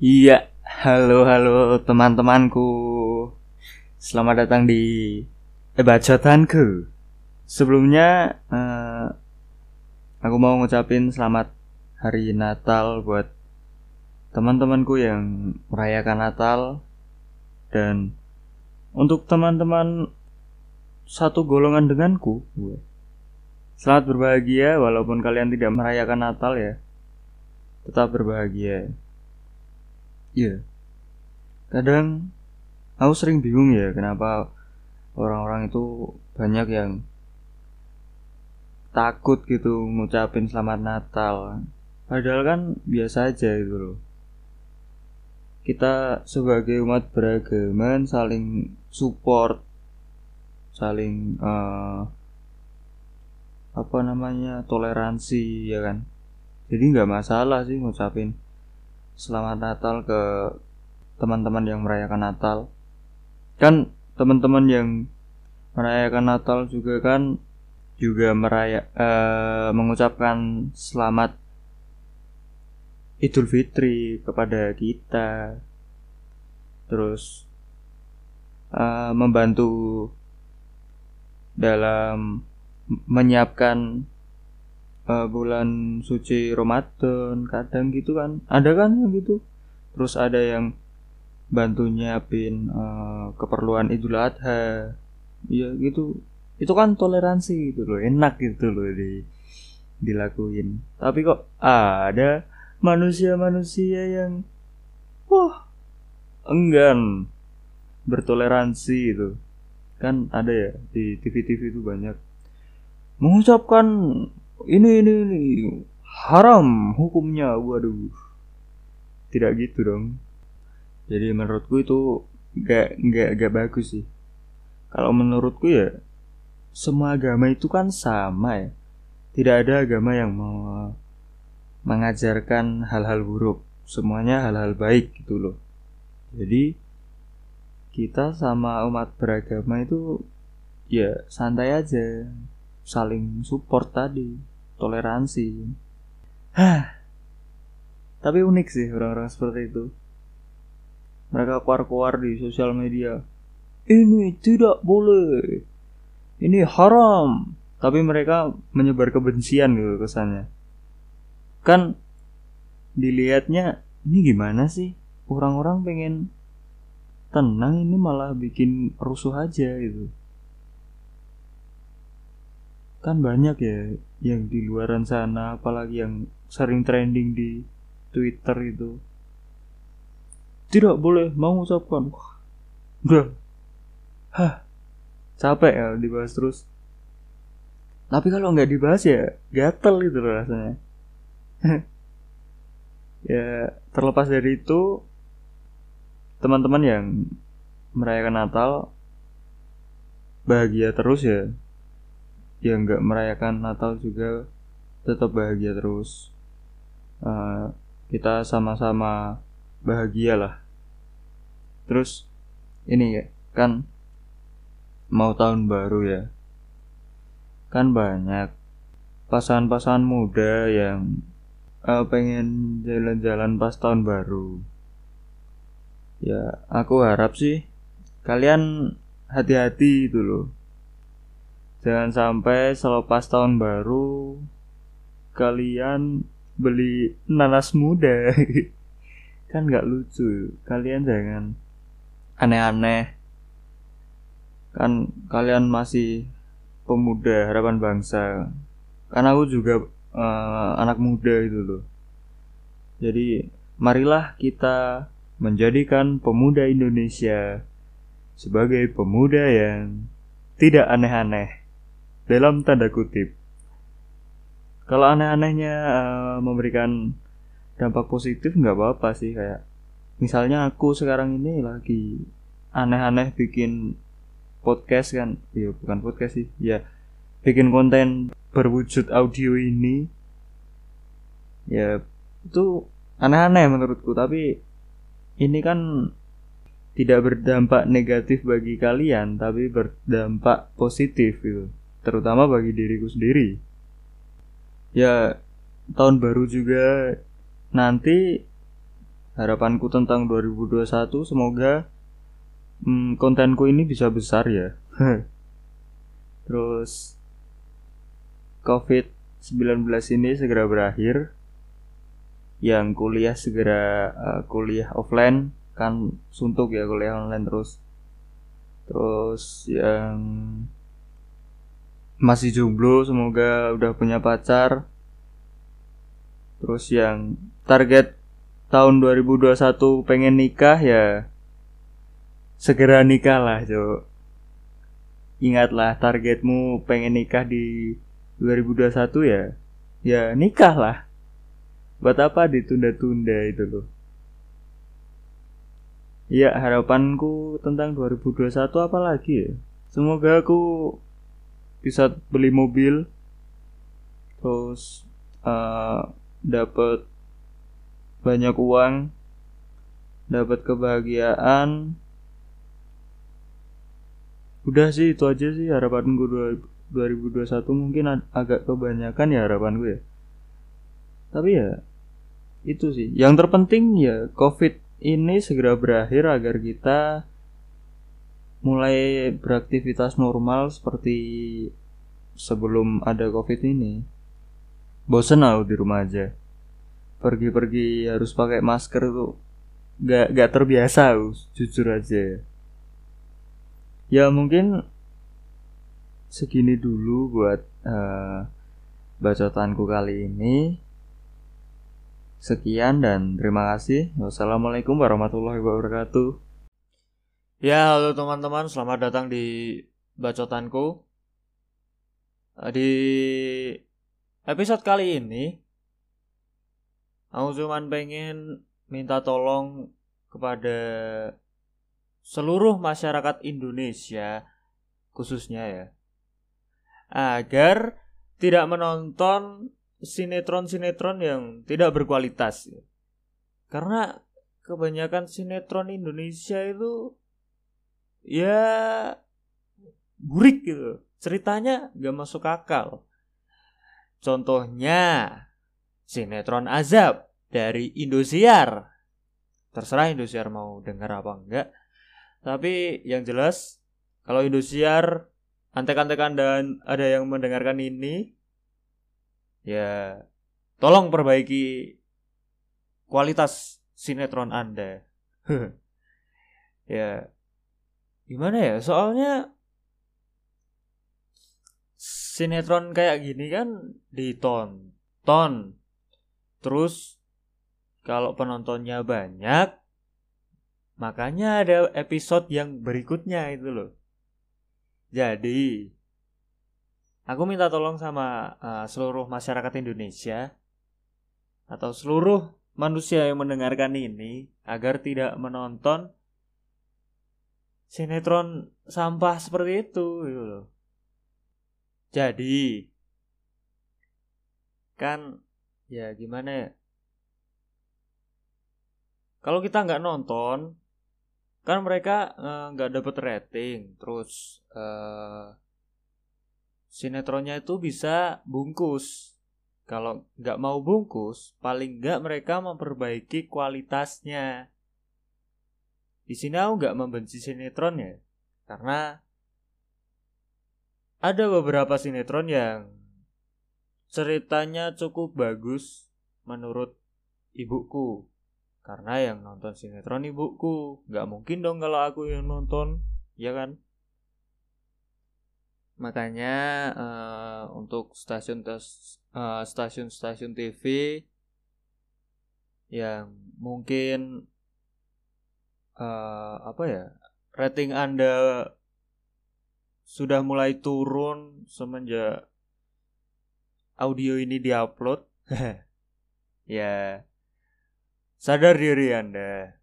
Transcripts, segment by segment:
Iya, halo halo teman-temanku. Selamat datang di bacotanku. Sebelumnya eh, aku mau ngucapin selamat hari Natal buat teman-temanku yang merayakan Natal dan untuk teman-teman satu golongan denganku, selamat berbahagia walaupun kalian tidak merayakan Natal ya. Tetap berbahagia. Iya. Kadang aku sering bingung ya kenapa orang-orang itu banyak yang takut gitu ngucapin selamat Natal. Padahal kan biasa aja gitu loh. Kita sebagai umat beragama saling support, saling eh, apa namanya toleransi ya kan. Jadi nggak masalah sih ngucapin selamat Natal ke teman-teman yang merayakan Natal. Kan teman-teman yang merayakan Natal juga kan juga meraya eh, mengucapkan selamat Idul Fitri kepada kita. Terus eh, membantu dalam menyiapkan uh, bulan suci Ramadan kadang gitu kan. Ada kan gitu? Terus ada yang bantu nyiapin uh, keperluan Idul Adha. Ya gitu. Itu kan toleransi gitu loh enak gitu loh di dilakuin. Tapi kok ada manusia-manusia yang wah enggan bertoleransi itu kan ada ya di TV-TV itu banyak. Mengucapkan ini ini ini. Haram hukumnya. Waduh. Tidak gitu dong. Jadi menurutku itu gak gak gak bagus sih. Kalau menurutku ya semua agama itu kan sama ya. Tidak ada agama yang mau mengajarkan hal-hal buruk. Semuanya hal-hal baik gitu loh. Jadi kita sama umat beragama itu ya santai aja saling support tadi toleransi. Hah. tapi unik sih orang-orang seperti itu. Mereka keluar-keluar di sosial media. Ini tidak boleh. Ini haram. Tapi mereka menyebar kebencian gitu kesannya. Kan dilihatnya ini gimana sih? Orang-orang pengen tenang ini malah bikin rusuh aja gitu kan banyak ya yang di luaran sana apalagi yang sering trending di Twitter itu. Tidak boleh mau ucapkan. Wah udah hah capek ya dibahas terus. Tapi kalau nggak dibahas ya gatel loh rasanya. Ya terlepas dari itu teman-teman yang merayakan Natal bahagia terus ya yang nggak merayakan Natal juga tetap bahagia terus. Uh, kita sama-sama bahagia lah. Terus ini ya kan mau tahun baru ya. Kan banyak pasangan-pasangan muda yang uh, pengen jalan-jalan pas tahun baru. Ya aku harap sih kalian hati-hati itu loh Jangan sampai selepas tahun baru kalian beli nanas muda. kan nggak lucu. Kalian jangan aneh-aneh. Kan kalian masih pemuda harapan bangsa. Karena aku juga uh, anak muda itu loh. Jadi marilah kita menjadikan pemuda Indonesia sebagai pemuda yang tidak aneh-aneh dalam tanda kutip. Kalau aneh-anehnya uh, memberikan dampak positif nggak apa-apa sih kayak misalnya aku sekarang ini lagi aneh-aneh bikin podcast kan, ya bukan podcast sih, ya bikin konten berwujud audio ini ya itu aneh-aneh menurutku tapi ini kan tidak berdampak negatif bagi kalian tapi berdampak positif gitu terutama bagi diriku sendiri. Ya, tahun baru juga nanti harapanku tentang 2021 semoga hmm, kontenku ini bisa besar ya. Terus COVID-19 ini segera berakhir. Yang kuliah segera uh, kuliah offline kan suntuk ya kuliah online terus. Terus yang masih jomblo semoga udah punya pacar. Terus yang target tahun 2021 pengen nikah ya segera nikah lah Jo ingatlah targetmu pengen nikah di 2021 ya ya nikah lah. Buat apa ditunda-tunda itu loh. Ya harapanku tentang 2021 apa lagi ya? Semoga aku bisa beli mobil terus uh, dapat banyak uang dapat kebahagiaan. Udah sih itu aja sih harapan gue 2021 mungkin ag agak kebanyakan ya harapan gue ya. Tapi ya itu sih. Yang terpenting ya covid ini segera berakhir agar kita mulai beraktivitas normal seperti sebelum ada covid ini. Bosen aku di rumah aja. Pergi-pergi harus pakai masker tuh gak gak terbiasa aku jujur aja. Ya mungkin segini dulu buat uh, bacotanku kali ini. Sekian dan terima kasih. Wassalamualaikum warahmatullahi wabarakatuh ya halo teman-teman selamat datang di bacotanku. Eh, di episode kali ini aku cuman pengen minta tolong kepada seluruh masyarakat Indonesia khususnya ya agar tidak menonton sinetron-sinetron yang tidak berkualitas. Karena kebanyakan sinetron Indonesia itu ya burik gitu. Ceritanya gak masuk akal. Contohnya sinetron azab dari Indosiar. Terserah Indosiar mau dengar apa enggak. Tapi yang jelas kalau Indosiar antek-antekan dan ada yang mendengarkan ini ya tolong perbaiki kualitas sinetron Anda. ya gimana ya? Soalnya sinetron kayak gini kan ditonton. Terus kalau penontonnya banyak Makanya ada episode yang berikutnya itu loh. Jadi, aku minta tolong sama uh, seluruh masyarakat Indonesia atau seluruh manusia yang mendengarkan ini agar tidak menonton sinetron sampah seperti itu gitu loh. Jadi, kan ya gimana ya? Kalau kita nggak nonton, kan mereka eh, nggak uh, dapet rating terus uh, sinetronnya itu bisa bungkus kalau nggak mau bungkus paling nggak mereka memperbaiki kualitasnya di sini aku nggak membenci sinetron ya karena ada beberapa sinetron yang ceritanya cukup bagus menurut ibuku. Karena yang nonton sinetron ibuku nggak mungkin dong kalau aku yang nonton ya kan? Makanya uh, untuk stasiun uh, stasiun-stasiun TV yang mungkin uh, apa ya rating anda sudah mulai turun semenjak audio ini diupload ya Sadar diri Anda.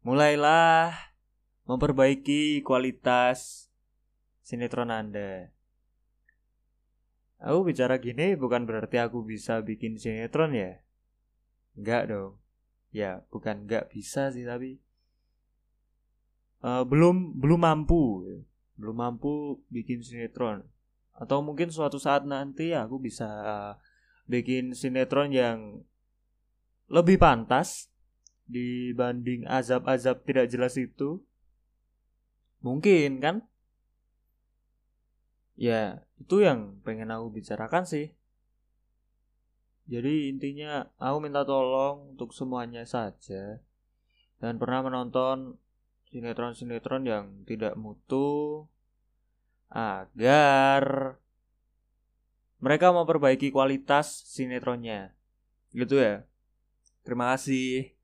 Mulailah memperbaiki kualitas sinetron Anda. Aku bicara gini bukan berarti aku bisa bikin sinetron ya. Enggak dong. Ya, bukan enggak bisa sih tapi uh, belum belum mampu. Belum mampu bikin sinetron. Atau mungkin suatu saat nanti aku bisa uh, bikin sinetron yang lebih pantas dibanding azab-azab tidak jelas itu mungkin kan ya itu yang pengen aku bicarakan sih jadi intinya aku minta tolong untuk semuanya saja. Dan pernah menonton sinetron-sinetron yang tidak mutu agar mereka memperbaiki kualitas sinetronnya. Gitu ya. Terima kasih